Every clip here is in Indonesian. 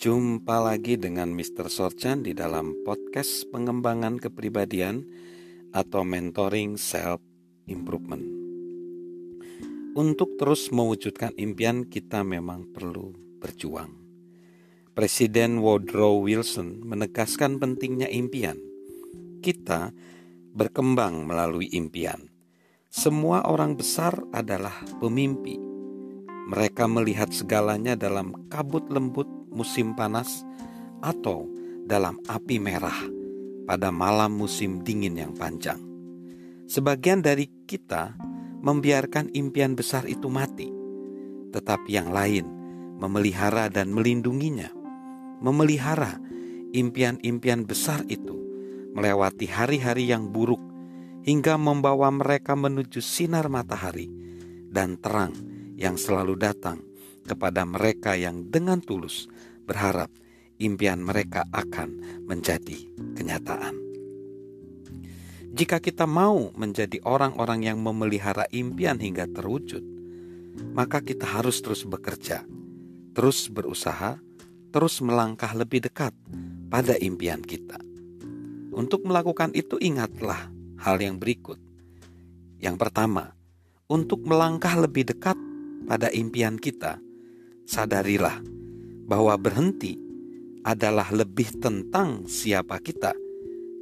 Jumpa lagi dengan Mr. Sorchan di dalam podcast pengembangan kepribadian atau mentoring self improvement. Untuk terus mewujudkan impian kita memang perlu berjuang. Presiden Woodrow Wilson menegaskan pentingnya impian. Kita berkembang melalui impian. Semua orang besar adalah pemimpi. Mereka melihat segalanya dalam kabut lembut musim panas atau dalam api merah pada malam musim dingin yang panjang. Sebagian dari kita membiarkan impian besar itu mati, tetapi yang lain memelihara dan melindunginya. Memelihara impian-impian besar itu melewati hari-hari yang buruk hingga membawa mereka menuju sinar matahari dan terang yang selalu datang kepada mereka yang dengan tulus berharap impian mereka akan menjadi kenyataan. Jika kita mau menjadi orang-orang yang memelihara impian hingga terwujud, maka kita harus terus bekerja, terus berusaha, terus melangkah lebih dekat pada impian kita. Untuk melakukan itu, ingatlah hal yang berikut. Yang pertama, untuk melangkah lebih dekat pada impian kita, sadarilah bahwa berhenti adalah lebih tentang siapa kita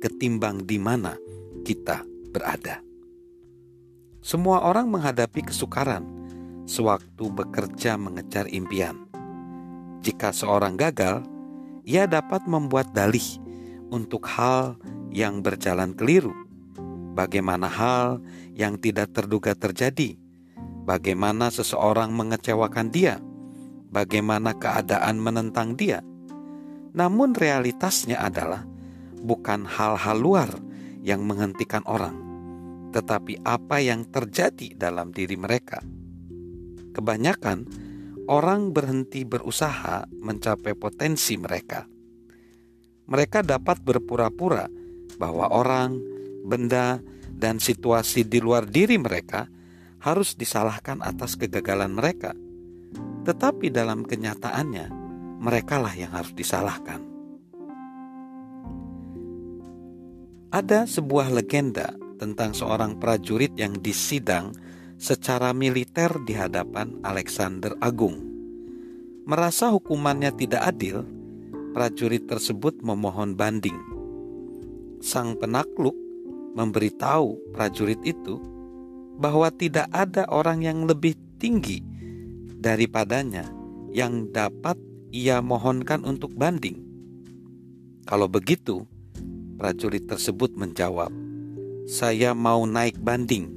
ketimbang di mana kita berada. Semua orang menghadapi kesukaran sewaktu bekerja mengejar impian. Jika seorang gagal, ia dapat membuat dalih untuk hal yang berjalan keliru. Bagaimana hal yang tidak terduga terjadi? Bagaimana seseorang mengecewakan dia? Bagaimana keadaan menentang dia. Namun realitasnya adalah bukan hal-hal luar yang menghentikan orang, tetapi apa yang terjadi dalam diri mereka. Kebanyakan orang berhenti berusaha mencapai potensi mereka. Mereka dapat berpura-pura bahwa orang, benda, dan situasi di luar diri mereka harus disalahkan atas kegagalan mereka tetapi dalam kenyataannya, merekalah yang harus disalahkan. Ada sebuah legenda tentang seorang prajurit yang disidang secara militer di hadapan Alexander Agung. Merasa hukumannya tidak adil, prajurit tersebut memohon banding. Sang penakluk memberitahu prajurit itu bahwa tidak ada orang yang lebih tinggi daripadanya yang dapat ia mohonkan untuk banding. Kalau begitu, prajurit tersebut menjawab, "Saya mau naik banding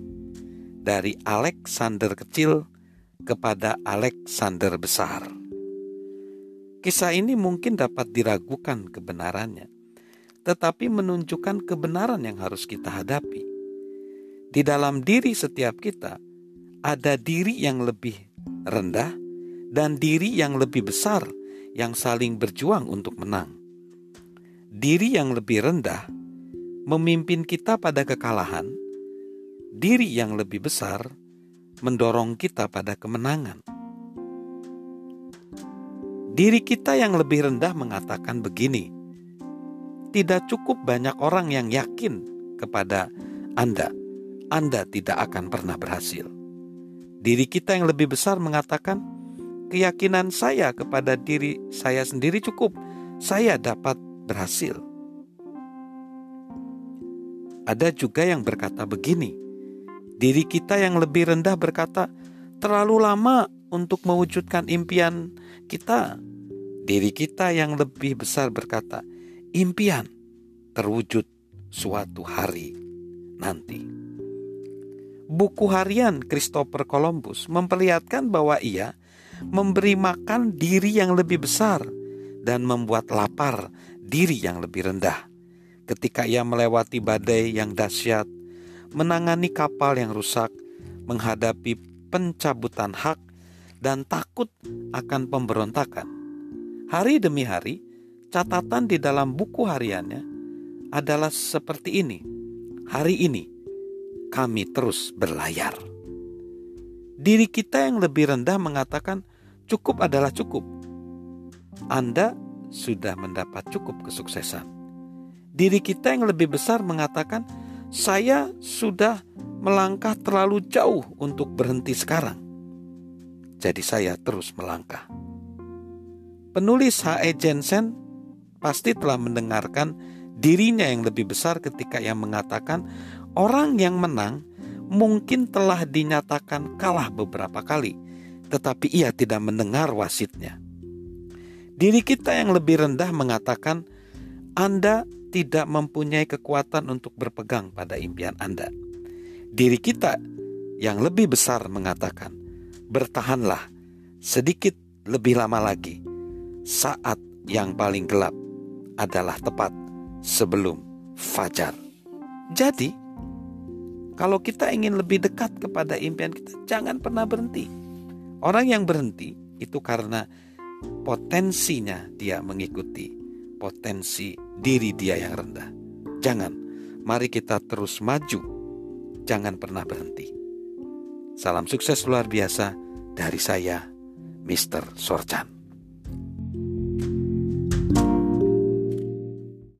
dari Alexander kecil kepada Alexander besar." Kisah ini mungkin dapat diragukan kebenarannya, tetapi menunjukkan kebenaran yang harus kita hadapi. Di dalam diri setiap kita ada diri yang lebih rendah, dan diri yang lebih besar yang saling berjuang untuk menang. Diri yang lebih rendah memimpin kita pada kekalahan, diri yang lebih besar mendorong kita pada kemenangan. Diri kita yang lebih rendah mengatakan begini: "Tidak cukup banyak orang yang yakin kepada Anda, Anda tidak akan pernah berhasil." Diri kita yang lebih besar mengatakan, keyakinan saya kepada diri saya sendiri cukup. Saya dapat berhasil. Ada juga yang berkata begini, diri kita yang lebih rendah berkata, terlalu lama untuk mewujudkan impian kita. Diri kita yang lebih besar berkata, impian terwujud suatu hari nanti buku harian Christopher Columbus memperlihatkan bahwa ia memberi makan diri yang lebih besar dan membuat lapar diri yang lebih rendah. Ketika ia melewati badai yang dahsyat, menangani kapal yang rusak, menghadapi pencabutan hak, dan takut akan pemberontakan. Hari demi hari, catatan di dalam buku hariannya adalah seperti ini. Hari ini, kami terus berlayar. Diri kita yang lebih rendah mengatakan cukup adalah cukup. Anda sudah mendapat cukup kesuksesan. Diri kita yang lebih besar mengatakan, "Saya sudah melangkah terlalu jauh untuk berhenti sekarang." Jadi, saya terus melangkah. Penulis H.E. Jensen pasti telah mendengarkan dirinya yang lebih besar ketika ia mengatakan, "Orang yang menang mungkin telah dinyatakan kalah beberapa kali, tetapi ia tidak mendengar wasitnya." Diri kita yang lebih rendah mengatakan, "Anda tidak mempunyai kekuatan untuk berpegang pada impian Anda." Diri kita yang lebih besar mengatakan, "Bertahanlah sedikit lebih lama lagi. Saat yang paling gelap adalah tepat sebelum fajar." Jadi, kalau kita ingin lebih dekat kepada impian kita, jangan pernah berhenti. Orang yang berhenti itu karena potensinya dia mengikuti potensi diri dia yang rendah. Jangan, mari kita terus maju, jangan pernah berhenti. Salam sukses luar biasa dari saya, Mr. Sorchan.